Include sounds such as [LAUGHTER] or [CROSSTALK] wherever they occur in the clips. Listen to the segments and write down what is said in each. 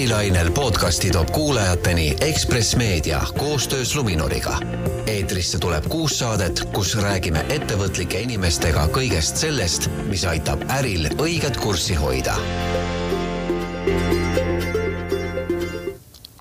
ärilainel podcasti toob kuulajateni Ekspress Meedia koostöös Luminoriga. eetrisse tuleb kuus saadet, kus räägime ettevõtlike inimestega kõigest sellest, mis aitab äril õiget kurssi hoida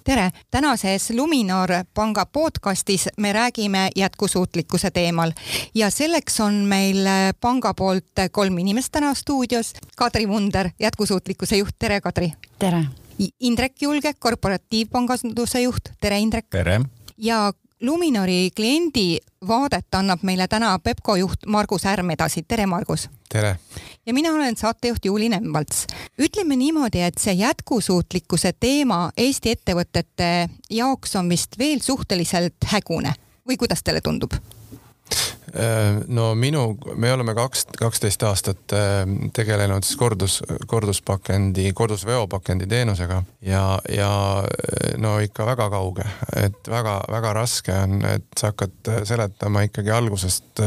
tere, tänases Luminor panga podcastis me räägime jätkusuutlikkuse teemal ja selleks on meil panga poolt kolm inimest täna stuudios. Kadri Vunder, jätkusuutlikkuse juht, tere Kadri. tere. Indrek Julge, korporatiivpanganduse juht, tere Indrek. tere. ja Luminori kliendi vaadet annab meile täna Pepco juht Margus Härm edasi, tere Margus. tere. ja mina olen saatejuht Juuli Nemvalts. ütleme niimoodi, et see jätkusuutlikkuse teema Eesti ettevõtete jaoks on vist veel suhteliselt hägune või kuidas teile tundub? Äh, no minu, me oleme kaks, kaksteist aastat äh, tegelenud siis kordus, korduspakendi, kordusveopakendi teenusega ja, ja äh, no ikka väga kauge, et väga-väga raske on, et sa hakkad seletama ikkagi algusest,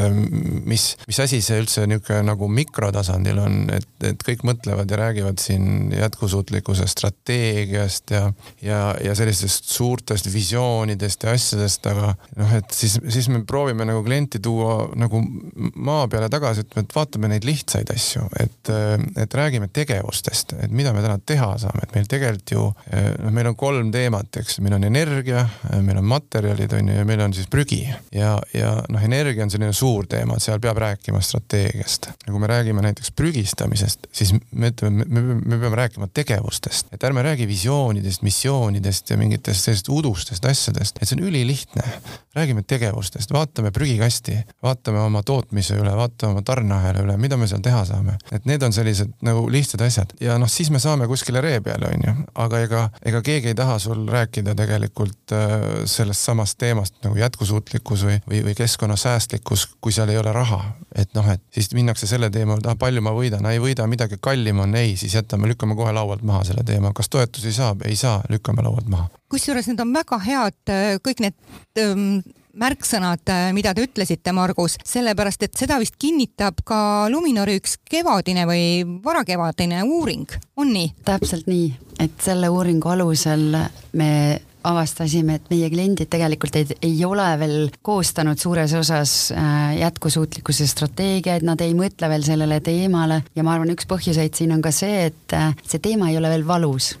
mis, mis asi see üldse niisugune nagu mikrotasandil on, et, et kõik mõtlevad ja räägivad siin jätkusuutlikkuse strateegiast ja, ja, ja sellistest suurtest visioonidest ja asjadest, aga noh, et siis, siis me proovime nagu klienti tuua nagu maa peale tagasi, ütleme, et vaatame neid lihtsaid asju, et, et räägime tegevustest, et mida me täna teha saame, et meil tegelikult ju noh, meil on kolm teemat, eks, meil on energia, meil on materjalid on ju ja meil on siis prügi. Ja, ja noh, energia on selline suur teema, et seal peab rääkima strateegiast. ja kui me räägime näiteks prügistamisest, siis me ütleme, me, me peame rääkima tegevustest, et ärme räägi visioonidest, missioonidest ja mingitest sellistest udustest asjadest, et see on ülilihtne. räägime tegevustest, vaatame prügikasti, vaatame oma tootmise üle, vaatame oma tarneahela üle, mida me seal teha saame. et need on sellised nagu lihtsad asjad ja noh, siis me saame kuskile ree peale, onju. aga ega, ega keegi ei taha sul rääkida tegelikult äh, sellest samast teemast nagu jätkusuutlikkus või, või, või keskkonnasäästlikkus, kui seal ei ole raha. et noh, et siis minnakse selle teema juurde, ah palju ma võidan, ei võida, midagi kallim on, ei, siis jätame, lükkame kohe laualt maha selle teema, kas toetusi saab, ei saa, lükkame laualt maha. kusjuures need on väga head, äh, kõik need ähm, märksõnad, äh, mida te ütlesite, Margus, sellepärast et seda vist kinnitab ka Luminori üks kevadine või varakevadine uuring, on nii? täpselt nii, et selle uuringu alusel me avastasime, et meie kliendid tegelikult ei, ei ole veel koostanud suures osas äh, jätkusuutlikkuse strateegiaid, nad ei mõtle veel sellele teemale. Ja ma arvan, üks põhjuseid siin on ka see, et äh, see teema ei ole veel valus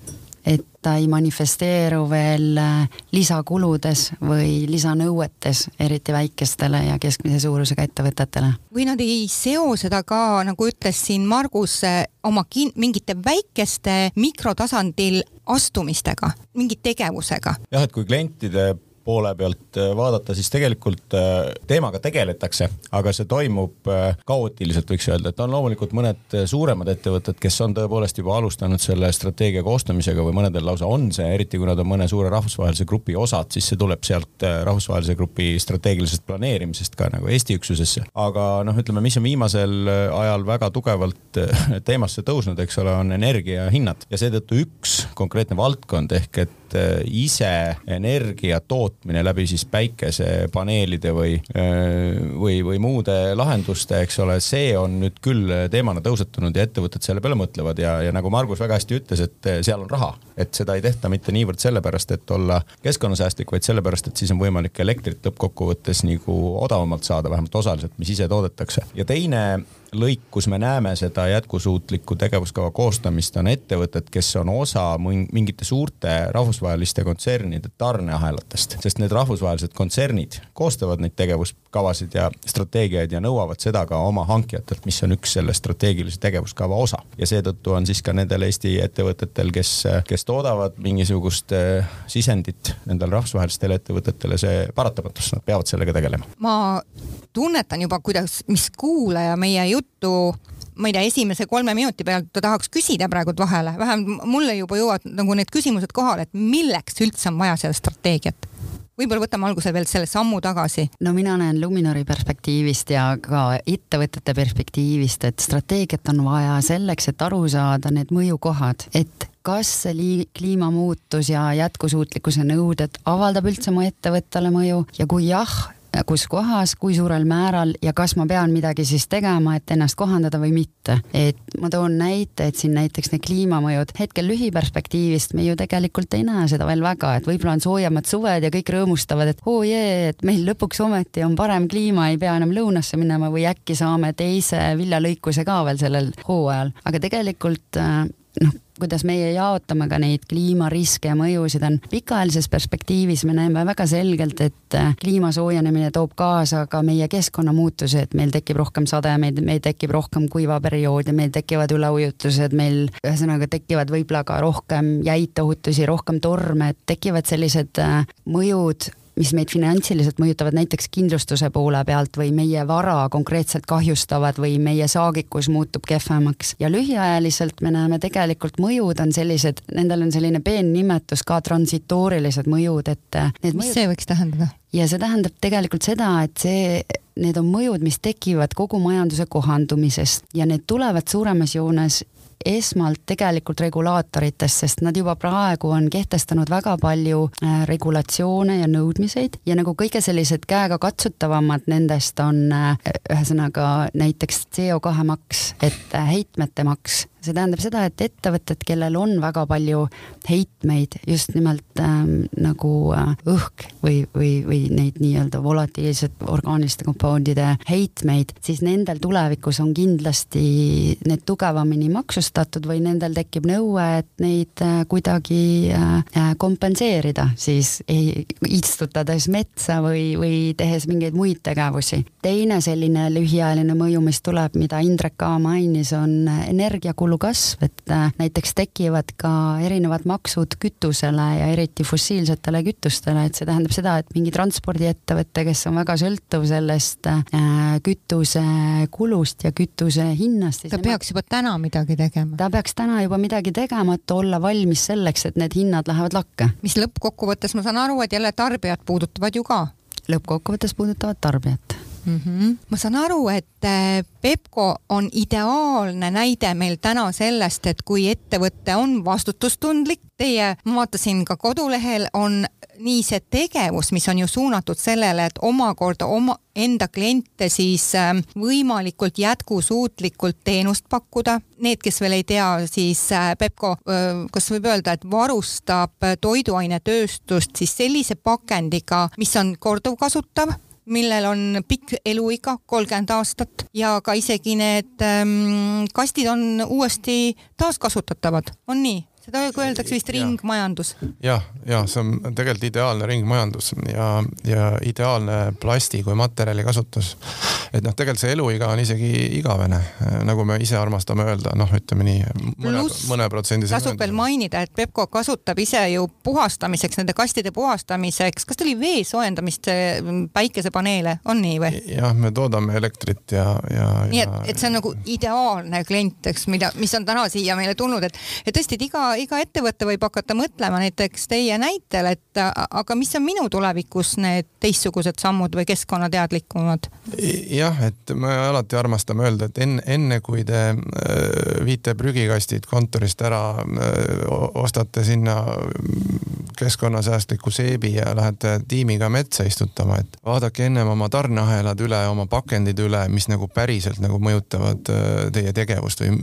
et ta ei manifesteeru veel äh, lisakuludes või lisanõuetes, eriti väikestele ja keskmise suurusega ettevõtetele. või nad ei seo seda ka, nagu ütles siin Margus, äh, oma kin-, mingite väikeste mikrotasandil astumistega, mingi tegevusega? jah, et kui klientide poole pealt äh, vaadata, siis tegelikult äh, teemaga tegeletakse, aga see toimub äh, kaootiliselt, võiks öelda, et on loomulikult mõned suuremad ettevõtted, kes on tõepoolest juba alustanud selle strateegia koostamisega või mõnedel lausa on see, eriti kui nad on mõne suure rahvusvahelise grupi osad, siis see tuleb sealt rahvusvahelise grupi strateegilisest planeerimisest ka nagu Eesti üksusesse. aga noh, ütleme, mis on viimasel ajal väga tugevalt teemasse tõusnud, eks ole, on energiahinnad ja seetõttu üks konkreetne valdkond ehk et ise energia tootmine läbi siis päikesepaneelide või, või, või muude lahenduste, eks ole, see on nüüd küll teemana tõusetunud ja ettevõtted selle peale mõtlevad ja, ja nagu Margus väga hästi ütles, et seal on raha. et seda ei tehta mitte niivõrd sellepärast, et olla keskkonnasäästlik, vaid sellepärast, et siis on võimalik elektrit lõppkokkuvõttes nagu odavamalt saada, vähemalt osaliselt, mis ise toodetakse. ja teine lõik, kus me näeme seda jätkusuutliku tegevuskava koostamist, on ettevõtted, kes on osa mingite suurte rahvusvaheliste kontsernide tarneahelatest, sest need rahvusvahelised kontsernid koostavad neid tegevuskavasid ja strateegiaid ja nõuavad seda ka oma hankijatelt, mis on üks selle strateegilise tegevuskava osa. ja seetõttu on siis ka nendel Eesti ettevõtetel, kes, kes toodavad mingisugust eh, sisendit nendele rahvusvahelistele ettevõtetele, see paratamatus, nad peavad sellega tegelema. ma tunnetan juba, kuidas, mis kuulaja meie jutt juttu ma ei tea, esimese kolme minuti pealt ta tahaks küsida praegult vahele, vähemalt mulle juba jõuavad nagu need küsimused kohale, et milleks üldse on vaja seda strateegiat? võib-olla võtame alguse veel selle sammu tagasi. no mina näen Luminori perspektiivist ja ka ettevõtete perspektiivist, et strateegiat on vaja selleks, et aru saada need mõjukohad, et kas see kliimamuutus ja jätkusuutlikkuse nõuded avaldab üldse mu ettevõttele mõju ja kui jah, kus kohas, kui suurel määral ja kas ma pean midagi siis tegema, et ennast kohandada või mitte. et ma toon näite, et siin näiteks need kliimamõjud, hetkel lühiperspektiivist me ju tegelikult ei näe seda veel väga, et võib-olla on soojemad suved ja kõik rõõmustavad, et oo oh jee, et meil lõpuks ometi on parem kliima, ei pea enam lõunasse minema või äkki saame teise viljalõikuse ka veel sellel hooajal, aga tegelikult äh, noh, kuidas meie jaotame ka neid kliimariske ja mõjusid, on pikaajalises perspektiivis me näeme väga selgelt, et äh, kliima soojenemine toob kaasa ka meie keskkonnamuutuse, et meil tekib rohkem sademeid, meil tekib rohkem kuivaperioode, meil tekivad üleujutused, meil ühesõnaga tekivad võib-olla ka rohkem jäid ohutusi, rohkem torme, et tekivad sellised äh, mõjud mis meid finantsiliselt mõjutavad näiteks kindlustuse poole pealt või meie vara konkreetselt kahjustavad või meie saagikus muutub kehvemaks. ja lühiajaliselt me näeme tegelikult mõjud on sellised, nendel on selline peennimetus ka transitoorilised mõjud, et need mis mõjud... see võiks tähendada? ja see tähendab tegelikult seda, et see, need on mõjud, mis tekivad kogu majanduse kohandumisest ja need tulevad suuremas joones esmalt tegelikult regulaatoritest, sest nad juba praegu on kehtestanud väga palju äh, regulatsioone ja nõudmiseid ja nagu kõige sellised käegakatsutavamad nendest on äh, ühesõnaga näiteks CO2 maks, et äh, heitmete maks see tähendab seda, et ettevõtted, kellel on väga palju heitmeid, just nimelt ähm, nagu äh, õhk või, või, või neid nii-öelda volatiilsed orgaaniliste kompoundide heitmeid, siis nendel tulevikus on kindlasti need tugevamini maksustatud või nendel tekib nõue, et neid äh, kuidagi äh, äh kompenseerida, siis ei, istutades metsa või, või tehes mingeid muid tegevusi. teine selline lühiajaline mõju, mis tuleb, mida Indrek ka mainis, on energiakulu kulu kasv, et äh, näiteks tekivad ka erinevad maksud kütusele ja eriti fossiilsetele kütustele, et see tähendab seda, et mingi transpordiettevõte, kes on väga sõltuv sellest äh, kütusekulust ja kütuse hinnast. ta peaks juba täna midagi tegema. ta peaks täna juba midagi tegema, et olla valmis selleks, et need hinnad lähevad lakke. mis lõppkokkuvõttes ma saan aru, et jälle tarbijad puudutavad ju ka? lõppkokkuvõttes puudutavad tarbijat mm. -hmm. ma saan aru, et äh, Pepco on ideaalne näide meil täna sellest, et kui ettevõte on vastutustundlik, teie, ma vaatasin ka kodulehel on nii see tegevus, mis on ju suunatud sellele, et omakorda oma enda kliente siis ähm, võimalikult jätkusuutlikult teenust pakkuda. Need, kes veel ei tea, siis äh, Pepco, kas võib öelda, et varustab toiduainetööstust siis sellise pakendiga, mis on korduvkasutav millel on pikk eluiga, kolmkümmend aastat ja ka isegi need ähm, kastid on uuesti taaskasutatavad, on nii? Seda öeldakse vist ringmajandus ja,. jah, ja see on tegelikult ideaalne ringmajandus ja, ja ideaalne plasti kui materjali kasutus. et noh, tegelikult see eluiga on isegi igavene, nagu me ise armastame öelda, noh, ütleme nii mõne, mõne protsendi. tasub veel mainida, et Pepco kasutab ise ju puhastamiseks, nende kastide puhastamiseks, kas ta oli vee soojendamist, päikesepaneele, on nii või? jah, me toodame elektrit ja, ja. nii et, et see on nagu ideaalne klient, eks, mida, mis on täna siia meile tulnud, et, et tõesti, et iga iga ettevõte võib hakata mõtlema näiteks teie näitel, et aga mis on minu tulevikus need teistsugused sammud või keskkonnateadlikumad? jah, et me alati armastame öelda, et enne, enne kui te äh, viite prügikastid kontorist ära, äh, ostate sinna keskkonnasäästliku seebi ja lähete tiimiga metsa istutama, et vaadake ennem oma tarneahelad üle, oma pakendid üle, mis nagu päriselt nagu mõjutavad äh, teie tegevust või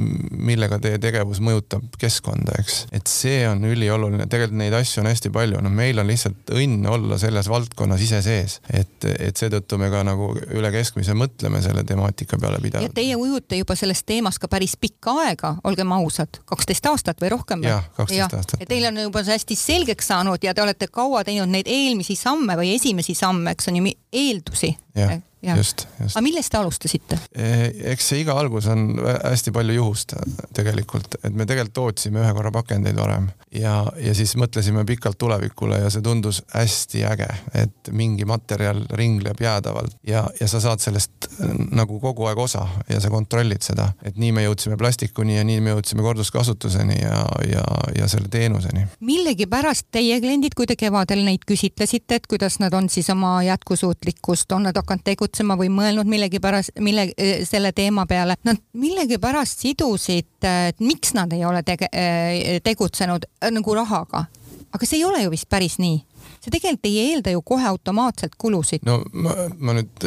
millega teie tegevus mõjutab keskkonda, eks et see on ülioluline, tegelikult neid asju on hästi palju, no meil on lihtsalt õnn olla selles valdkonnas ise sees, et, et seetõttu me ka nagu üle keskmise mõtleme selle temaatika peale pidevalt. ja teie ujute juba selles teemas ka päris pikka aega, olgem ausad, kaksteist aastat või rohkem? jah, kaksteist aastat. ja teil on juba see hästi selgeks saanud ja te olete kaua teinud neid eelmisi samme või esimesi samme, eks on ju eeldusi. jah Ja. Just, just. aga millest te alustasite? E, eks see iga algus on hästi palju juhust tegelikult, et me tegelikult tootsime ühe korra pakendeid varem ja, ja siis mõtlesime pikalt tulevikule ja see tundus hästi äge, et mingi materjal ringleb jäädavalt ja, ja sa saad sellest nagu kogu aeg osa ja sa kontrollid seda, et nii me jõudsime plastikuni ja nii me jõudsime korduskasutuseni ja, ja, ja selle teenuseni. millegipärast teie kliendid, kui te kevadel neid küsitlesite, et kuidas nad on siis oma jätkusuutlikkust, on nad hakanud tegutsema või mõelnud millegipärast, mille, äh, selle teema peale, nad millegipärast sidusid, et miks nad ei ole tege-, äh, tegutsenud nagu rahaga. aga see ei ole ju vist päris nii see tegelikult ei eelda ju kohe automaatselt kulusid. no ma, ma nüüd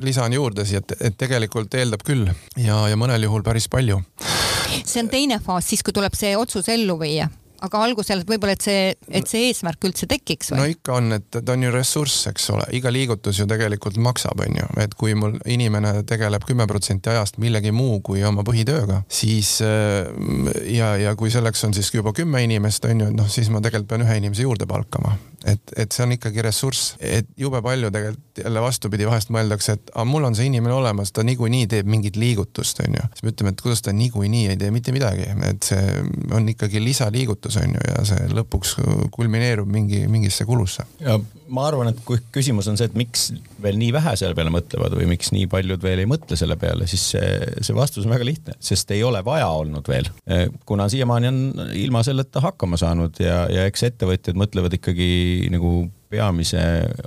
lisan juurde siia, et, et tegelikult eeldab küll ja, ja mõnel juhul päris palju. see on teine faas, siis kui tuleb see otsus ellu viia aga algusel võib-olla, et see, et see eesmärk üldse tekiks või? no ikka on, et ta on ju ressurss, eks ole, iga liigutus ju tegelikult maksab, on ju, et kui mul inimene tegeleb kümme protsenti ajast millegi muu kui oma põhitööga, siis äh, ja, ja kui selleks on siis juba kümme inimest, on ju, noh, siis ma tegelikult pean ühe inimese juurde palkama et, et see on ikkagi ressurss, et jube palju tegelikult jälle vastupidi, vahest mõeldakse, et aga mul on see inimene olemas, ta niikuinii teeb mingit liigutust, onju. siis me ütleme, et kuidas ta niikuinii ei tee mitte midagi, et see on ikkagi lisaliigutus, onju, ja see lõpuks kulmineerub mingi, mingisse kulusse. ja ma arvan, et kui küsimus on see, et miks veel nii vähe selle peale mõtlevad või miks nii paljud veel ei mõtle selle peale, siis see, see vastus on väga lihtne, sest ei ole vaja olnud veel. kuna siiamaani on ilma selleta hakkama saanud ja, ja eks ettevõtjad mõtlevad ikkagi nagu peamise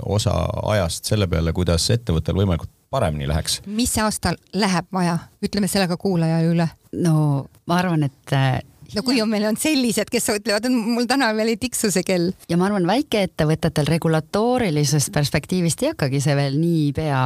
osa ajast selle peale, kuidas ettevõttel võimalikult paremini läheks. mis see aasta läheb vaja, ütleme selle ka kuulajale üle. no ma arvan, et no kui on, meil on sellised, kes ütlevad, et mul täna veel ei tiksu see kell. ja ma arvan, väikeettevõtetel regulatoorilisest perspektiivist ei hakkagi see veel niipea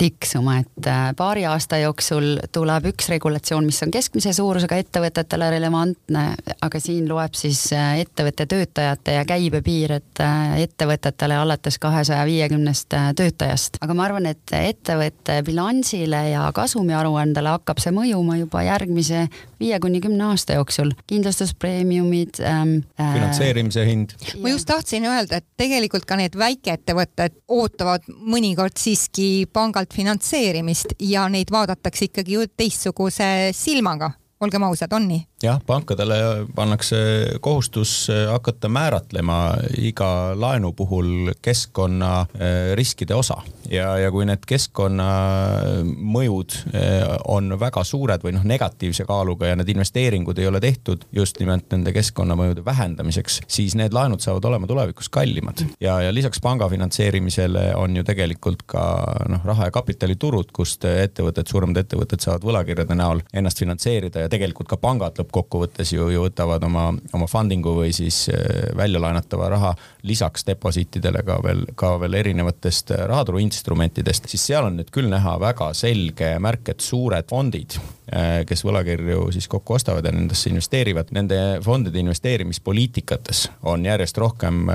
tiksuma, et äh, paari aasta jooksul tuleb üks regulatsioon, mis on keskmise suurusega ettevõtetele relevantne, aga siin loeb siis äh, ettevõtte töötajate ja käibe piir, et äh, ettevõtetele alates kahesaja viiekümnest töötajast. aga ma arvan, et ettevõtte bilansile ja kasumiaruandele hakkab see mõjuma juba järgmise viie kuni kümne aasta jooksul kindlustuspreemiumid ähm,. Äh, finantseerimise hind. ma just tahtsin öelda, et tegelikult ka need väikeettevõtted ootavad mõnikord siiski pangalt finantseerimist ja neid vaadatakse ikkagi ju teistsuguse silmaga olgem ausad, on nii? Jah, pankadele pannakse kohustus äh, hakata määratlema iga laenu puhul keskkonnariskide äh, osa ja, ja kui need keskkonnamõjud äh, on väga suured või noh, negatiivse kaaluga ja need investeeringud ei ole tehtud just nimelt nende keskkonnamõjude vähendamiseks, siis need laenud saavad olema tulevikus kallimad. ja, ja lisaks panga finantseerimisele on ju tegelikult ka noh, raha ja kapitaliturud, kust ettevõtted, suuremad ettevõtted saavad võlakirjade näol ennast finantseerida ja tegelikult ka pangad lõppkokkuvõttes ju, ju võtavad oma, oma funding'u või siis äh, välja laenatava raha lisaks deposiitidele ka veel, ka veel erinevatest äh, rahaturu instrumentidest, siis seal on nüüd küll näha väga selge märk, et suured fondid, äh, kes võlakirju siis kokku ostavad ja nendesse investeerivad, nende fondide investeerimispoliitikates on järjest rohkem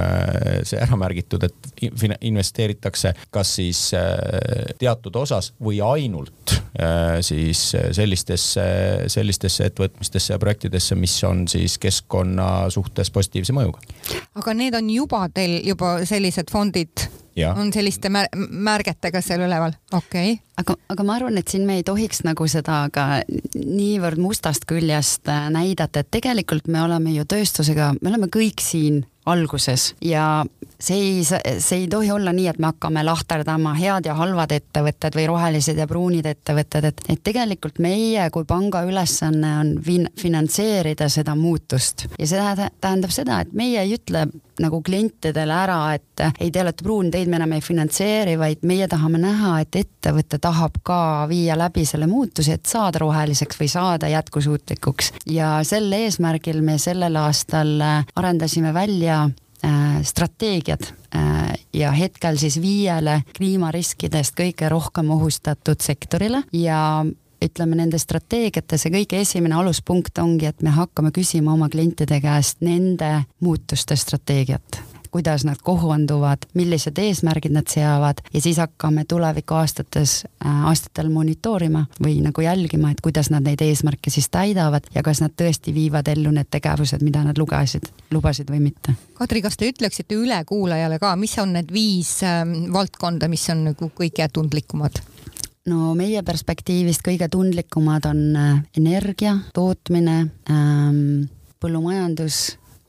see ära märgitud, et investeeritakse kas siis teatud osas või ainult siis sellistesse, sellistesse ettevõtmistesse ja projektidesse, mis on siis keskkonna suhtes positiivse mõjuga. aga need on juba teil juba sellised fondid Ja. on selliste mär märgetega seal üleval, okei okay.. aga, aga ma arvan, et siin me ei tohiks nagu seda ka niivõrd mustast küljest äh, näidata, et tegelikult me oleme ju tööstusega, me oleme kõik siin alguses. Ja see ei, see ei tohi olla nii, et me hakkame lahterdama head ja halvad ettevõtted või rohelised ja pruunid ettevõtted, et, et tegelikult meie kui panga ülesanne on fin-, finantseerida seda muutust. Ja see tähendab seda, et meie ei ütle nagu klientidele ära, et ei, te olete pruun, teid me enam ei finantseeri, vaid meie tahame näha, et ettevõte tahab ka viia läbi selle muutuse, et saada roheliseks või saada jätkusuutlikuks. Ja sel eesmärgil me sellel aastal arendasime välja Äh, strateegiad ja hetkel siis viiele kliimariskidest kõige rohkem ohustatud sektorile. Ja ütleme nende strateegiate see kõige esimene aluspunkt ongi, et me hakkame küsima oma klientide käest nende muutuste strateegiat kuidas nad kohanduvad, millised eesmärgid nad seavad ja siis hakkame tulevikuaastates, äh, aastatel monitoorima või nagu jälgima, et kuidas nad neid eesmärke siis täidavad ja kas nad tõesti viivad ellu need tegevused, mida nad lugesid, lubasid või mitte. Kadri, kas te ütleksite üle kuulajale ka, mis on need viis ähm, valdkonda, mis on nagu kõige tundlikumad? No meie perspektiivist kõige tundlikumad on äh, energia tootmine ähm,, põllumajandus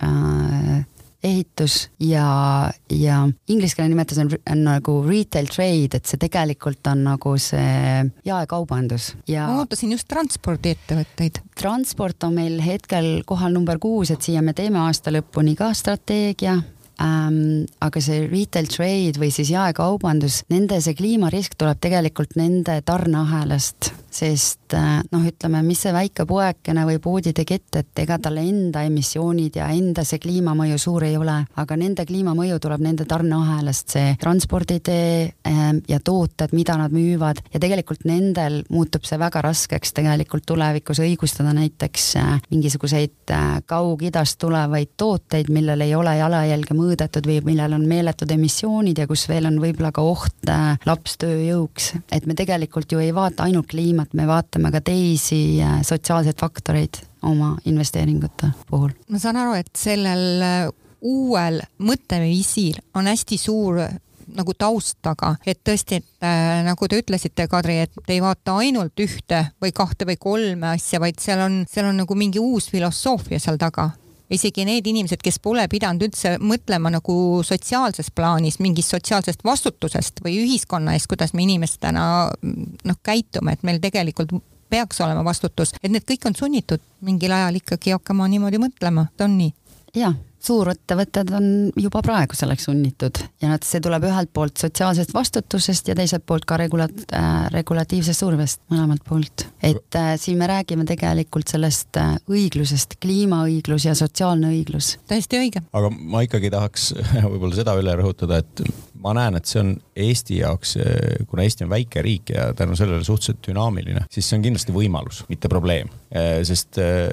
äh,, ehitus ja, ja inglise keele nimetus on, on nagu retail trade, et see tegelikult on nagu see jaekaubandus ja. ma ootasin just transpordiettevõtteid. transport on meil hetkel kohal number kuus, et siia me teeme aasta lõpuni ka strateegia ähm,. aga see retail trade või siis jaekaubandus, nende see kliimarisk tuleb tegelikult nende tarneahelast sest äh, noh, ütleme, mis see väike poekene või poodidekett, et ega tal enda emissioonid ja enda see kliimamõju suur ei ole, aga nende kliimamõju tuleb nende tarneahelast, see transporditee ähm, ja tooted, mida nad müüvad. Ja tegelikult nendel muutub see väga raskeks tegelikult tulevikus õigustada näiteks äh, mingisuguseid äh, Kaug-Idast tulevaid tooteid, millel ei ole jalajälge mõõdetud või millel on meeletud emissioonid ja kus veel on võib-olla ka oht lapstööjõuks, et me tegelikult ju ei vaata ainult kliima, kliimat, me vaatame ka teisi äh, sotsiaalseid faktoreid oma investeeringute puhul. ma saan aru, et sellel äh, uuel mõtteviisil on hästi suur äh, nagu taust taga, et tõesti, et äh, nagu te ütlesite, Kadri, et ei vaata ainult ühte või kahte või kolme asja, vaid seal on, seal on nagu mingi uus filosoofia seal taga isegi need inimesed, kes pole pidanud üldse mõtlema nagu sotsiaalses plaanis mingist sotsiaalsest vastutusest või ühiskonna eest, kuidas me inimestena noh, käitume, et meil tegelikult peaks olema vastutus, et need kõik on sunnitud mingil ajal ikkagi hakkama niimoodi mõtlema, on nii? jaa suurettevõtted on juba praegu selleks sunnitud ja nad, see tuleb ühelt poolt sotsiaalsest vastutusest ja teiselt poolt ka regula- äh,, regulatiivsest survest mõlemalt poolt. et äh, siin me räägime tegelikult sellest äh, õiglusest, kliimaõiglus ja sotsiaalne õiglus. täiesti õige. aga ma ikkagi tahaks [LAUGHS] võib-olla seda üle rõhutada, et ma näen, et see on Eesti jaoks, äh, kuna Eesti on väike riik ja tänu sellele suhteliselt dünaamiline, siis see on kindlasti võimalus, mitte probleem. Äh, sest äh,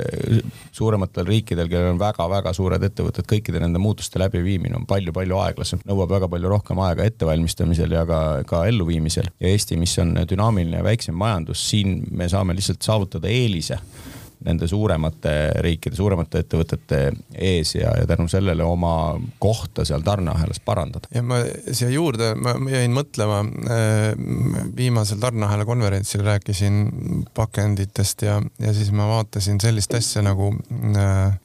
suurematel riikidel, kellel on väga-väga suured ettevõtted, et kõikide nende muutuste läbiviimine on palju-palju aeglasem, nõuab väga palju rohkem aega ettevalmistamisel ja ka, ka elluviimisel. ja Eesti, mis on dünaamiline ja väiksem majandus, siin me saame lihtsalt saavutada eelise nende suuremate riikide, suuremate ettevõtete ees ja, ja tänu sellele oma kohta seal tarneahelas parandada. ja ma siia juurde, ma jäin mõtlema, äh, viimasel tarneahela konverentsil rääkisin pakenditest ja, ja siis ma vaatasin sellist asja nagu äh,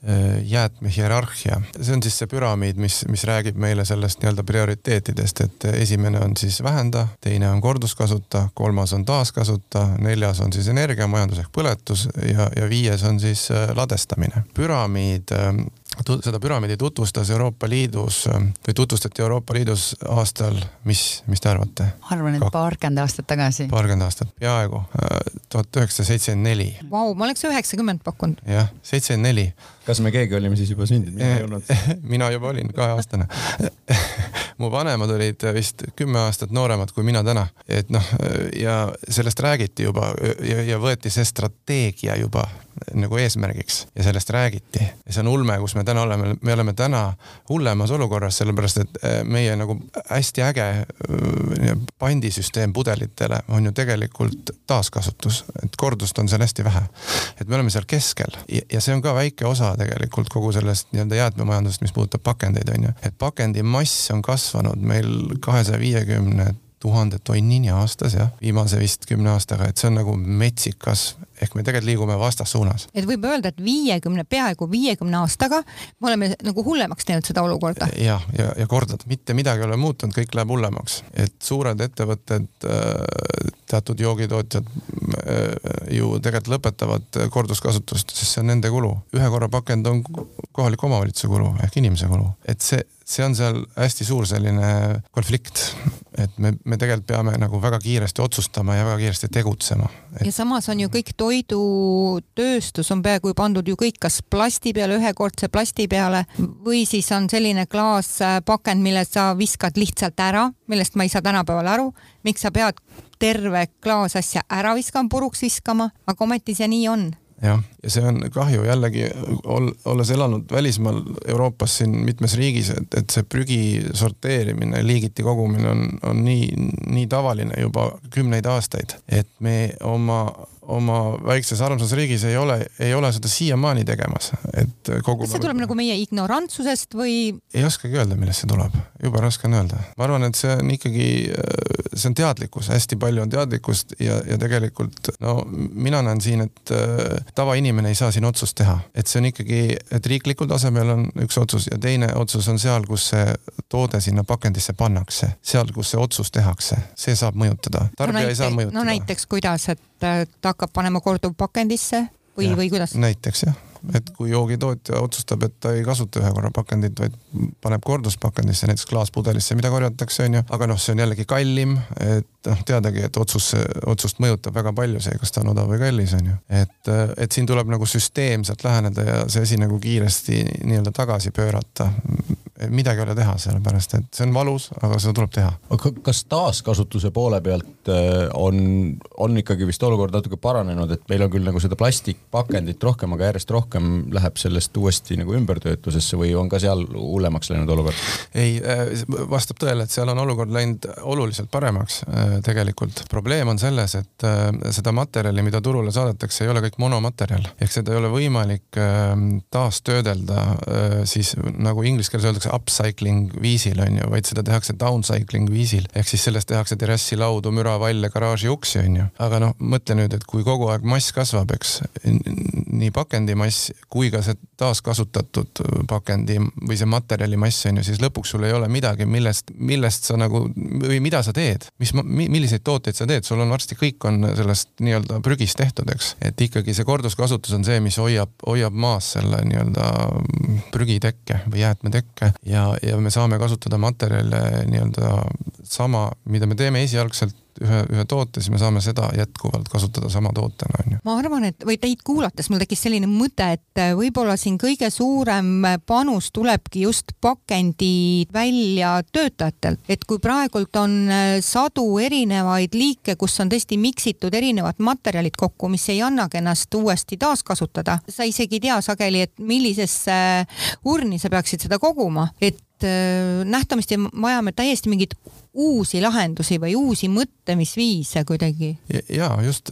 jäätmehierarhia. see on siis see püramiid, mis, mis räägib meile sellest nii-öelda prioriteetidest, et esimene on siis vähenda, teine on korduskasuta, kolmas on taaskasuta, neljas on siis energiamajandus ehk põletus ja, ja viies viies on siis äh, ladestamine. püramiid ähm, seda püramiidi tutvustas Euroopa Liidus või tutvustati Euroopa Liidus aastal, mis, mis te arvate? ma arvan, et paarkümmend aastat tagasi. paarkümmend aastat, peaaegu, tuhat üheksasada seitsekümmend neli. Vau, ma oleks üheksakümmend pakkunud. jah, seitsekümmend neli. kas me keegi olime siis juba sündinud, mina ei olnud [LAUGHS] mina juba olin kaheaastane [LAUGHS] mu vanemad olid vist kümme aastat nooremad kui mina täna, et noh, ja sellest räägiti juba ja, ja võeti see strateegia juba nagu eesmärgiks ja sellest räägiti ja see on ulme, kus me täna oleme, me oleme täna hullemas olukorras, sellepärast et äh, meie nagu hästi äge äh, pandisüsteem pudelitele on ju tegelikult taaskasutus, et kordust on seal hästi vähe. et me oleme seal keskel ja, see on ka väike osa tegelikult kogu sellest nii-öelda jäätmemajandusest, mis puudutab pakendeid, on ju. et pakendi mass on kasvanud meil kahesaja viiekümne tuhande tonnini aastas jah, viimase vist kümne aastaga, et see on nagu metsik kasv ehk me tegelikult liigume vastassuunas. et võib öelda, et viiekümne, peaaegu viiekümne aastaga me oleme nagu hullemaks teinud seda olukorda. jah, ja, ja, ja kordad, mitte midagi ei ole muutunud, kõik läheb hullemaks, et suured ettevõtted, äh, teatud joogitootjad äh, ju tegelikult lõpetavad korduskasutust, sest see on nende kulu. ühe korra pakend on kohaliku omavalitsuse kulu ehk inimese kulu, et see, see on seal hästi suur selline konflikt, et me, me tegelikult peame nagu väga kiiresti otsustama ja väga kiiresti tegutsema. Et.... ja samas on ju kõik toidutööstus on peaaegu pandud ju kõik kas plasti peale, ühekordse plasti peale või siis on selline klaaspakend, mille sa viskad lihtsalt ära, millest ma ei saa tänapäeval aru, miks sa pead terve klaasasja ära viskama, puruks viskama, aga ometi see nii on jah, ja see on kahju jällegi ol, olles elanud välismaal Euroopas siin mitmes riigis, et, et see prügi sorteerimine, liigiti kogumine on, on nii, nii tavaline juba kümneid aastaid, et me oma oma väikses armsas riigis ei ole, ei ole seda siiamaani tegemas, et kogu. kas see tuleb nagu meie ignorantsusest või? ei oskagi öelda, millest see tuleb, jube raske on öelda. ma arvan, et see on ikkagi, see on teadlikkus, hästi palju on teadlikkust ja, ja tegelikult no mina näen siin, et äh, tavainimene ei saa siin otsust teha, et see on ikkagi, et riiklikul tasemel on üks otsus ja teine otsus on seal, kus see toode sinna pakendisse pannakse, seal, kus see otsus tehakse, see saab mõjutada, tarbija no, näite, ei saa mõjutada. no näiteks kuidas, et ta hakkab panema korduvpakendisse või, või kuidas? näiteks jah et kui joogitootja otsustab, et ta ei kasuta ühe korra pakendit, vaid paneb korduspakendisse, näiteks klaaspudelisse, mida korjatakse, onju, aga noh, see on jällegi kallim, et noh, teadagi, et otsus, otsust mõjutab väga palju see, kas ta on odav või kallis, onju. et, et siin tuleb nagu süsteemselt läheneda ja see asi nagu kiiresti nii-öelda tagasi pöörata midagi ei ole teha, sellepärast et see on valus, aga seda tuleb teha. aga kas taaskasutuse poole pealt äh, on, on ikkagi vist olukord natuke paranenud, et meil on küll nagu seda plastikpakendit rohkem, aga järjest rohkem läheb sellest uuesti nagu ümbertöötlusesse või on ka seal hullemaks läinud olukord? ei, äh, vastab tõele, et seal on olukord läinud oluliselt paremaks äh, tegelikult. probleem on selles, et seda materjali, mida turule saadetakse, ei ole kõik monomaterjal ehk seda ei ole võimalik taastöödelda siis nagu inglise keeles öeldakse upcycling viisil on ju, vaid seda tehakse downcycling viisil ehk siis sellest tehakse terrassilaudu, müravalle, garaaži uksi on ju. aga noh, mõtle nüüd, et kui kogu aeg mass kasvab, eks nii pakendimass kui ka see taaskasutatud pakendi või see materjalimass on ju, siis lõpuks sul ei ole midagi, millest, millest sa nagu või mida sa teed, mis, milliseid tooteid sa teed, sul on varsti kõik on sellest nii-öelda prügist tehtud, eks. et ikkagi see korduskasutus on see, mis hoiab, hoiab maas selle nii-öelda prügitekke või jäätmetekke ja, ja me saame kasutada materjale nii-öelda sama, mida me teeme esialgselt ühe, ühe toote, siis me saame seda jätkuvalt kasutada sama tootena, onju. ma arvan, et või teid kuulates mul tekkis selline mõte, et võib-olla siin kõige suurem panus tulebki just pakendi väljatöötajatelt, et kui praegult on äh, sadu erinevaid liike, kus on tõesti miksitud erinevad materjalid kokku, mis ei annagi ennast uuesti taaskasutada, sa isegi ei tea sageli, et millisesse urni sa peaksid seda koguma, et äh, nähtamasti vajame täiesti mingit uusi lahendusi või uusi mõtlemisviise kuidagi. ja just,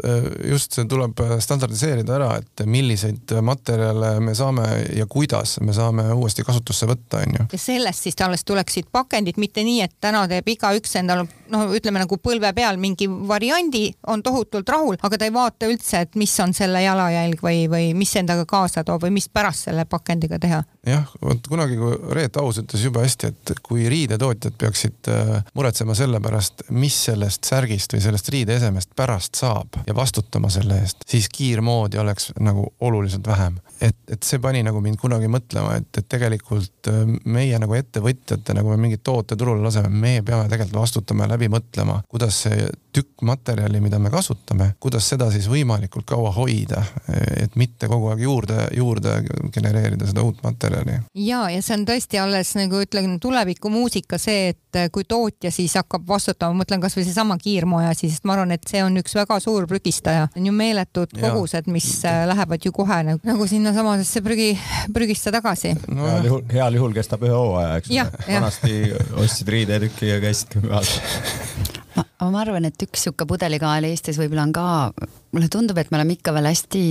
just see tuleb standardiseerida ära, et milliseid materjale me saame ja kuidas me saame uuesti kasutusse võtta, onju. ja sellest siis alles tuleksid pakendid, mitte nii, et täna teeb igaüks endal noh, ütleme nagu põlve peal mingi variandi, on tohutult rahul, aga ta ei vaata üldse, et mis on selle jalajälg või, või mis endaga kaasa toob või mis pärast selle pakendiga teha. jah, vot kunagi, kui Reet Aus ütles jube hästi, et kui riidetootjad peaksid äh, muretsema selle pärast, mis sellest särgist või sellest riideesemest pärast saab ja vastutama selle eest, siis kiirmoodi oleks nagu oluliselt vähem. Et, et see pani nagu mind kunagi mõtlema, et, et tegelikult äh, meie nagu ettevõtjatena, kui me mingit toote turule laseme, meie peame tegelikult vastutama ja läbi mõtlema, kuidas see tükk materjali, mida me kasutame, kuidas seda siis võimalikult kaua hoida, et mitte kogu aeg juurde, juurde genereerida seda uut materjali. ja, ja see on tõesti alles nagu ütlen, tulevikumuusika see, et kui tootja siis hakkab vastutama, mõtlen kasvõi seesama kiirmoeasi, sest ma arvan, et see on üks väga suur prügistaja, on ju meeletud kogused, mis ja. lähevad ju kohe nagu, nagu sinnasamasesse prügi, prügisse tagasi no,. heal juhul, heal juhul kestab ühe hooaja, eks ole. vanasti ostsid riidetükki ja käisid kümme aastat ma, ma arvan, et üks sihuke pudelikael Eestis võib-olla on ka, mulle tundub, et me oleme ikka veel hästi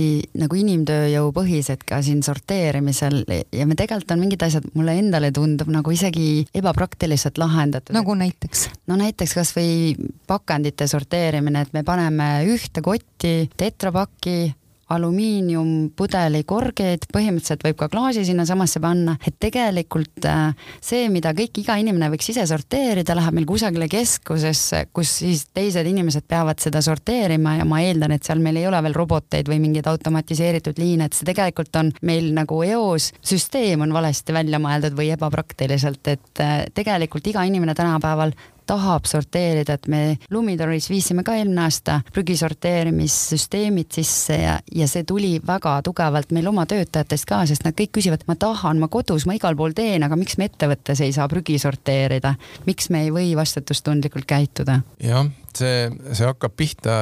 nagu inimtööjõupõhised ka siin sorteerimisel ja me tegelikult on mingid asjad, mulle endale tundub nagu isegi ebapraktiliselt lahendatud. nagu näiteks? no näiteks kasvõi pakendite sorteerimine, et me paneme ühte kotti tetrapakki alumiiniumpudeli korgeid, põhimõtteliselt võib ka klaasi sinnasamasse panna, et tegelikult äh, see, mida kõik, iga inimene võiks ise sorteerida, läheb meil kusagile keskusesse, kus siis teised inimesed peavad seda sorteerima ja ma eeldan, et seal meil ei ole veel roboteid või mingeid automatiseeritud liine, et see tegelikult on meil nagu eos, süsteem on valesti välja mõeldud või ebapraktiliselt, et äh, tegelikult iga inimene tänapäeval tahab sorteerida, et me Lumitoris viisime ka eelmine aasta prügi sorteerimissüsteemid sisse ja, ja see tuli väga tugevalt meil oma töötajatest ka, sest nad kõik küsivad, ma tahan, ma kodus, ma igal pool teen, aga miks me ettevõttes ei saa prügi sorteerida, miks me ei või vastutustundlikult käituda? jah see, see hakkab pihta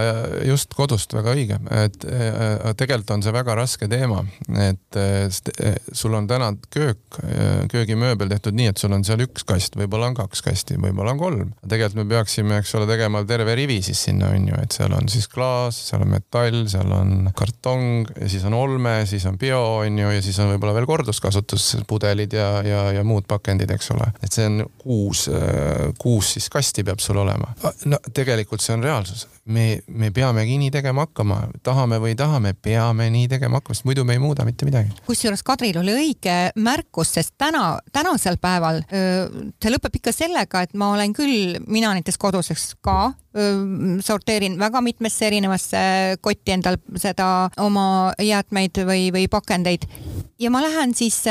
just kodust väga õige, et äh, tegelikult on see väga raske teema, et äh, sul on täna köök, köögimööbel tehtud nii, et sul on seal üks kast, võib-olla on kaks kasti, võib-olla on kolm. tegelikult me peaksime, eks ole, tegema terve rivi siis sinna on ju, et seal on siis klaas, seal on metall, seal on kartong siis on olme, siis on bio on ju ja siis on võib-olla veel korduskasutus, pudelid ja, ja, ja muud pakendid, eks ole. et see on kuus, kuus siis kasti peab sul olema. no tegelikult tegelikult see on reaalsus. me, me peamegi nii tegema hakkama, tahame või ei taha, me peame nii tegema hakkama, sest muidu me ei muuda mitte midagi. kusjuures Kadril oli õige märkus, sest täna, tänasel päeval see lõpeb ikka sellega, et ma olen küll, mina näiteks koduseks ka sorteerin väga mitmesse erinevasse kotti endal seda oma jäätmeid või, või pakendeid ja ma lähen siis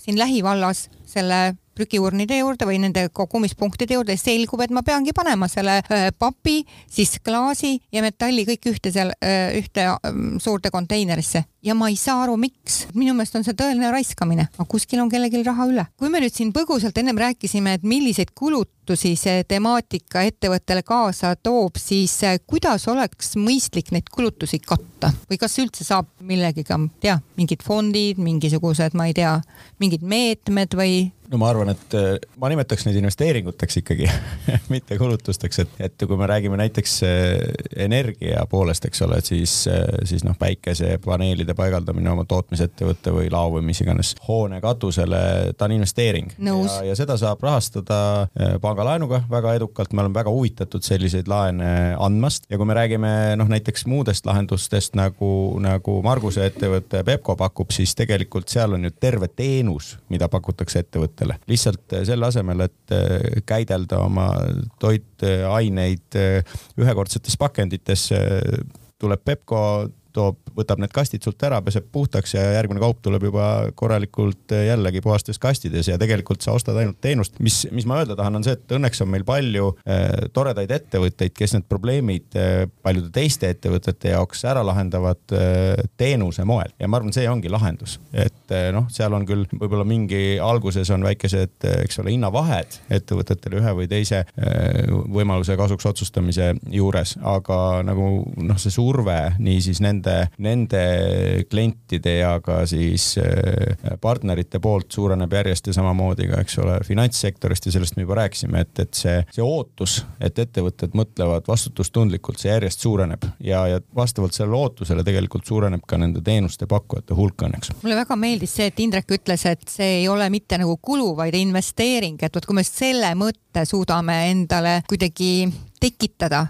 siin lähivallas selle prügiurnide juurde või nende kogumispunktide juurde, selgub, et ma peangi panema selle äh, papi, siis klaasi ja metalli kõik ühte seal, äh, ühte ähm, suurde konteinerisse ja ma ei saa aru, miks. minu meelest on see tõeline raiskamine, aga kuskil on kellelgi raha üle. kui me nüüd siin põgusalt ennem rääkisime, et milliseid kulutusi see temaatika ettevõttele kaasa toob, siis äh, kuidas oleks mõistlik neid kulutusi katta või kas üldse saab millegiga, tea, mingid fondid, mingisugused, ma ei tea, mingid meetmed või no ma arvan, et äh, ma nimetaks neid investeeringuteks ikkagi [LAUGHS] mitte kulutusteks, et, et kui me räägime näiteks äh, energia poolest, eks ole, siis, siis noh, päikesepaneelide paneelide paigaldamine oma tootmisettevõtte või lao või mis iganes hoone katusele, ta on investeering. ja, ja seda saab rahastada äh, pangalaenuga väga edukalt, me oleme väga huvitatud selliseid laene andmast ja kui me räägime noh, näiteks muudest lahendustest nagu, nagu Marguse ettevõte Pepco pakub, siis tegelikult seal on ju terve teenus, mida pakutakse ettevõttele. lihtsalt äh, selle asemel, et äh, käidelda oma toitaineid ühekordsetes pakendites, tuleb Pepco toob, võtab need kastid sult ära, peseb puhtaks ja järgmine kaup tuleb juba korralikult eh, jällegi puhastes kastides ja tegelikult sa ostad ainult teenust. mis, mis ma öelda tahan, on see, et õnneks on meil palju äh, toredaid ettevõtteid, kes need probleemid äh, paljude teiste ettevõtete jaoks ära lahendavad äh, teenuse moel ja ma arvan, see ongi lahendus, et äh, noh, seal on küll võib-olla mingi alguses on väikesed, eks ole, hinnavahed ettevõtetele ühe või teise äh, võimaluse kasuks otsustamise juures, aga nagu noh, see surve niisiis nende nende, klientide ja ka siis äh, partnerite poolt suureneb järjest ja samamoodi ka, eks ole, finantssektorist ja sellest me juba rääkisime, et, et see, see ootus, et ettevõtted mõtlevad vastutustundlikult, see järjest suureneb ja, ja vastavalt sellele ootusele tegelikult suureneb ka nende teenuste pakkujate hulk õnneks. mulle väga meeldis see, et Indrek ütles, et see ei ole mitte nagu kulu, vaid investeering, et vot kui me selle mõtte suudame endale kuidagi tekitada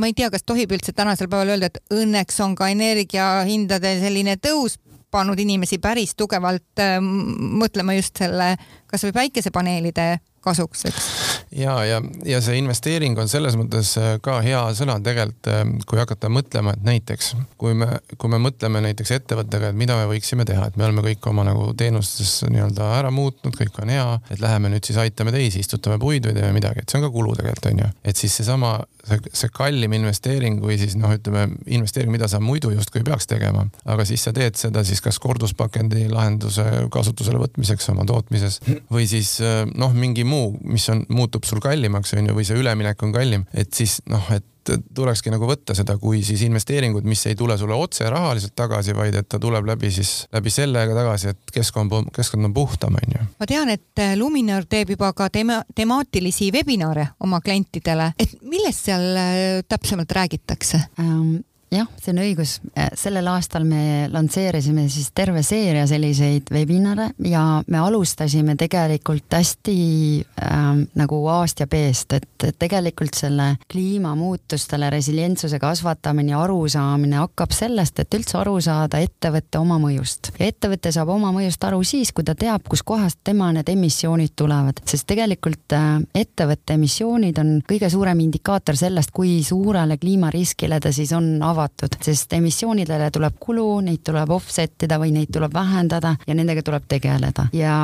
ma ei tea, kas tohib üldse tänasel päeval öelda, et õnneks on ka energiahindade selline tõus pannud inimesi päris tugevalt äh, mõtlema just selle kasvõi päikesepaneelide kasuks, eks. Ja, ja, ja see investeering on selles mõttes äh, ka hea sõna tegelikult, äh, kui hakata mõtlema, et näiteks kui me, kui me mõtleme näiteks ettevõttega, et mida me võiksime teha, et me oleme kõik oma nagu teenustes nii-öelda ära muutnud, kõik on hea, et läheme nüüd siis aitame teisi, istutame puid või teeme midagi, et see on ka kulu tegelikult onju. et siis seesama, see, see kallim investeering või siis noh, ütleme investeering, mida sa muidu justkui peaks tegema, aga siis sa teed seda siis kas korduspakendi lahenduse kasutusele võtmiseks oma tootmises või siis äh, noh, mingi muu, mis on, muutub sul kallimaks, on ju, või see üleminek on kallim, et siis noh, et tulekski nagu võtta seda kui siis investeeringut, mis ei tule sulle otse rahaliselt tagasi, vaid et ta tuleb läbi siis, läbi sellega tagasi, et keskkond, keskkond on puhtam, on ju. ma tean, et Luminar teeb juba ka tema, temaatilisi webinare oma klientidele, et millest seal äh, täpsemalt räägitakse um,? Jah, see on õigus. Äh, sellel aastal me lansseerisime siis terve seeria selliseid webinare ja me alustasime tegelikult hästi äh, nagu A-st ja B-st, et tegelikult selle kliimamuutustele resilientsuse kasvatamine ja arusaamine hakkab sellest, et üldse aru saada ettevõtte oma mõjust. ja ettevõte saab oma mõjust aru siis, kui ta teab, kuskohast tema need emissioonid tulevad, sest tegelikult äh, ettevõtte emissioonid on kõige suurem indikaator sellest, kui suurele kliimariskile ta siis on avatud avatud, sest emissioonidele tuleb kulu, neid tuleb offset ida või neid tuleb vähendada ja nendega tuleb tegeleda. ja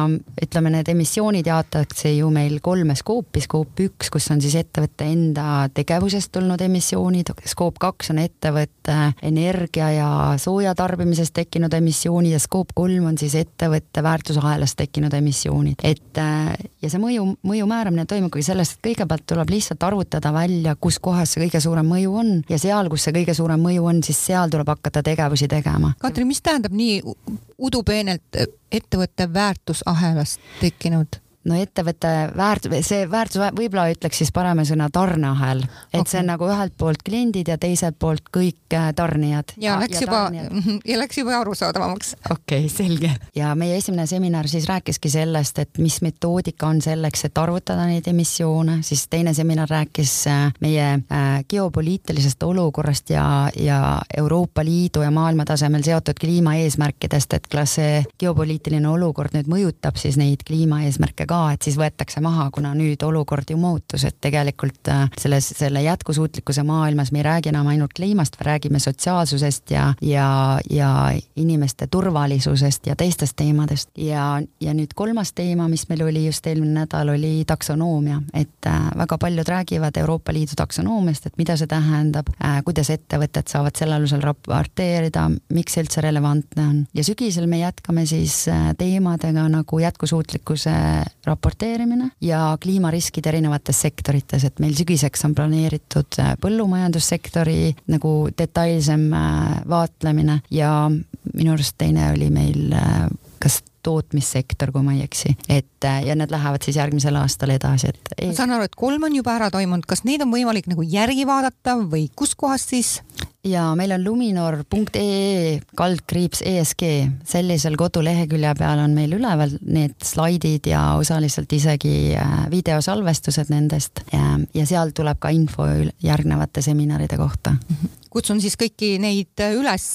ütleme, need emissioonid jaotatakse ju meil kolme skoopi, skoop üks, kus on siis ettevõtte enda tegevusest tulnud emissioonid, skoop kaks on ettevõtte energia ja sooja tarbimisest tekkinud emissioonid ja skoop kolm on siis ettevõtte väärtusahelast tekkinud emissioonid. et ja see mõju, mõju määramine toimubki sellest, et kõigepealt tuleb lihtsalt arvutada välja, kus kohas see kõige suurem mõju on ja seal, kus see kõige suurem mõju on, siis seal tuleb hakata tegevusi tegema. Katri, mis tähendab nii udupeenelt ettevõtte väärtusahelast tekkinud? No ettevõtte väärt-, see väärtus, võib-olla ütleks siis parema sõna tarneahel, et okay. see on nagu ühelt poolt kliendid ja teiselt poolt kõik äh, tarnijad. ja läks ja juba, [LAUGHS] ja läks juba arusaadavamaks. okei okay,, selge. ja meie esimene seminar siis rääkiski sellest, et mis metoodika on selleks, et arvutada neid emissioone, siis teine seminar rääkis äh, meie äh, geopoliitilisest olukorrast ja, ja Euroopa Liidu ja maailma tasemel seotud kliimaeesmärkidest, et kas see geopoliitiline olukord nüüd mõjutab siis neid kliimaeesmärke ka, et siis võetakse maha, kuna nüüd olukord ju muutus, et tegelikult äh, selles, selle jätkusuutlikkuse maailmas me ei räägi enam ainult kliimast, me räägime sotsiaalsusest ja, ja, ja inimeste turvalisusest ja teistest teemadest. ja, ja nüüd kolmas teema, mis meil oli just eelmine nädal, oli taksonoomia, et äh, väga paljud räägivad Euroopa Liidu taksonoomiast, et mida see tähendab, äh, kuidas ettevõtted saavad selle alusel raporteerida, miks see üldse relevantne on ja sügisel me jätkame siis teemadega nagu jätkusuutlikkuse raporteerimine ja kliimariskid erinevates sektorites, et meil sügiseks on planeeritud äh, põllumajandussektori nagu detailsem äh, vaatlemine ja minu arust teine oli meil äh, kas tootmissektor, kui ma ei eksi, et ja need lähevad siis järgmisel aastal edasi, et. ma saan aru, et kolm on juba ära toimunud, kas neid on võimalik nagu järgi vaadata või kuskohast siis? ja meil on luminor.ee kaldkriips ESG, sellisel kodulehekülje peal on meil üleval need slaidid ja osaliselt isegi äh, videosalvestused nendest. Ja, ja seal tuleb ka info järgnevate seminaride kohta kutsun siis kõiki neid üles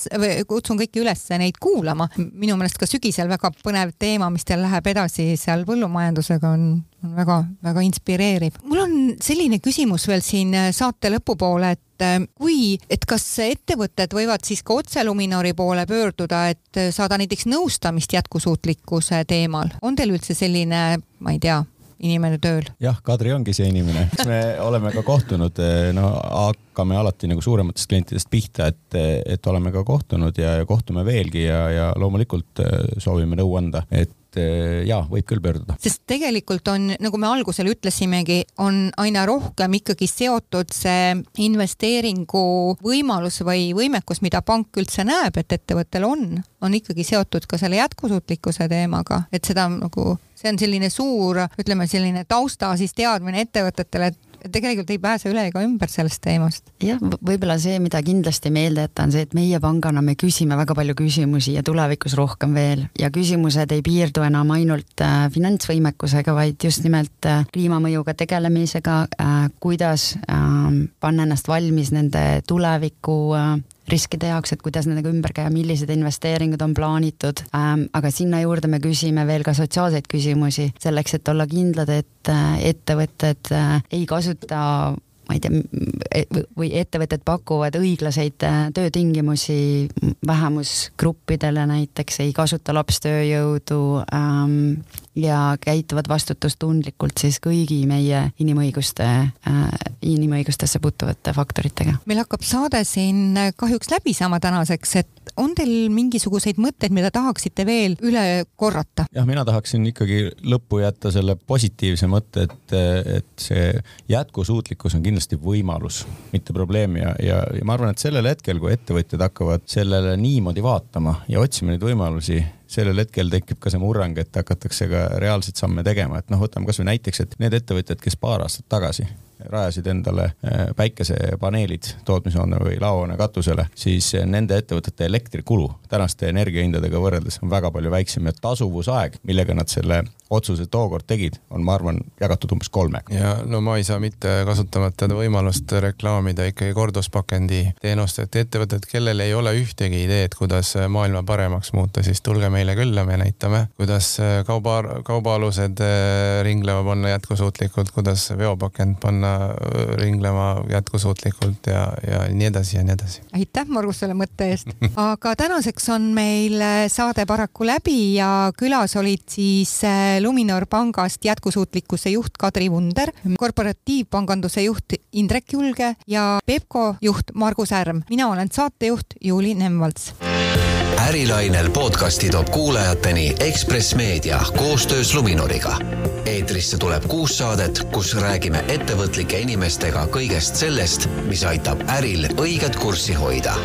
kutsun kõiki üles neid kuulama. minu meelest ka sügisel väga põnev teema, mis teil läheb edasi seal põllumajandusega on, on väga-väga inspireeriv. mul on selline küsimus veel siin saate lõpupoole, et äh, kui, et kas ettevõtted võivad siis ka otse Luminori poole pöörduda, et saada näiteks nõustamist jätkusuutlikkuse teemal, on teil üldse selline, ma ei tea, inimene tööl? jah, Kadri ongi see inimene, me [LAUGHS] oleme ka kohtunud, eh, no hakkame alati nagu suurematest klientidest pihta, et, et oleme ka kohtunud ja, ja kohtume veelgi ja, ja loomulikult eh, soovime nõu anda, et et eh, jaa, võib küll pöörduda. sest tegelikult on, nagu me algusel ütlesimegi, on aina rohkem ikkagi seotud see investeeringu võimalus või võimekus, mida pank üldse näeb, et ettevõttel on, on ikkagi seotud ka selle jätkusuutlikkuse teemaga, et seda nagu, see on selline suur, ütleme selline tausta siis teadmine ettevõtetele, et tegelikult ei pääse üle ega ümber sellest teemast. jah, võib-olla see, mida kindlasti meelde jätta, on see, et meie pangana me küsime väga palju küsimusi ja tulevikus rohkem veel ja küsimused ei piirdu enam ainult äh, finantsvõimekusega, vaid just nimelt äh, kliimamõjuga tegelemisega äh,, kuidas äh, panna ennast valmis nende tuleviku äh, riskide jaoks, et kuidas nendega ümber käia, millised investeeringud on plaanitud ähm,. aga sinna juurde me küsime veel ka sotsiaalseid küsimusi selleks, et olla kindlad, et äh, ettevõtted äh, ei kasuta ma ei tea, e, või ettevõtted pakuvad õiglaseid äh, töötingimusi vähemusgruppidele näiteks, ei kasuta lapstööjõudu ähm, ja käituvad vastutustundlikult siis kõigi meie inimõiguste äh,, inimõigustesse puutuvate faktoritega. meil hakkab saade siin kahjuks läbi saama tänaseks, et on teil mingisuguseid mõtteid, mida tahaksite veel üle korrata? jah, mina tahaksin ikkagi lõppu jätta selle positiivse mõtte, et, et see jätkusuutlikkus on kindlasti võimalus, mitte probleem ja, ja, ja ma arvan, et sellel hetkel, kui ettevõtjad hakkavad sellele niimoodi vaatama ja otsima neid võimalusi, sellel hetkel tekib ka see murrang, et hakatakse ka reaalseid samme tegema, et noh, võtame kasvõi näiteks, et need ettevõtjad, kes paar aastat tagasi rajasid endale äh, päikesepaneelid tootmishoone või laohoone katusele, siis nende ettevõtete elektrikulu tänaste energiahindadega võrreldes on väga palju väiksem ja tasuvusaeg, millega nad selle otsuse tookord tegid, on, ma arvan, jagatud umbes kolmega. ja no ma ei saa mitte kasutamata võimalust reklaamida ikkagi korduspakendi teenust, et ettevõtted, kellel ei ole ühtegi ideed, kuidas maailma paremaks muuta, siis tulge meile külla, me näitame, kuidas kauba, kaubaalused ringlema panna jätkusuutlikult, kuidas veopakend panna ringlema jätkusuutlikult ja, ja nii edasi ja nii edasi. aitäh, Margus, selle mõtte eest. [LAUGHS] aga tänaseks on meil äh, saade paraku läbi ja külas olid siis Luminor pangast jätkusuutlikkuse juht Kadri Vunder, korporatiivpanganduse juht Indrek Julge ja Pepco juht Margus Ärm. mina olen saatejuht Juuli Nemvalts ärilainel podcasti toob kuulajateni Ekspress Meedia koostöös Luminoriga. eetrisse tuleb kuus saadet, kus räägime ettevõtlike inimestega kõigest sellest, mis aitab äril õiget kurssi hoida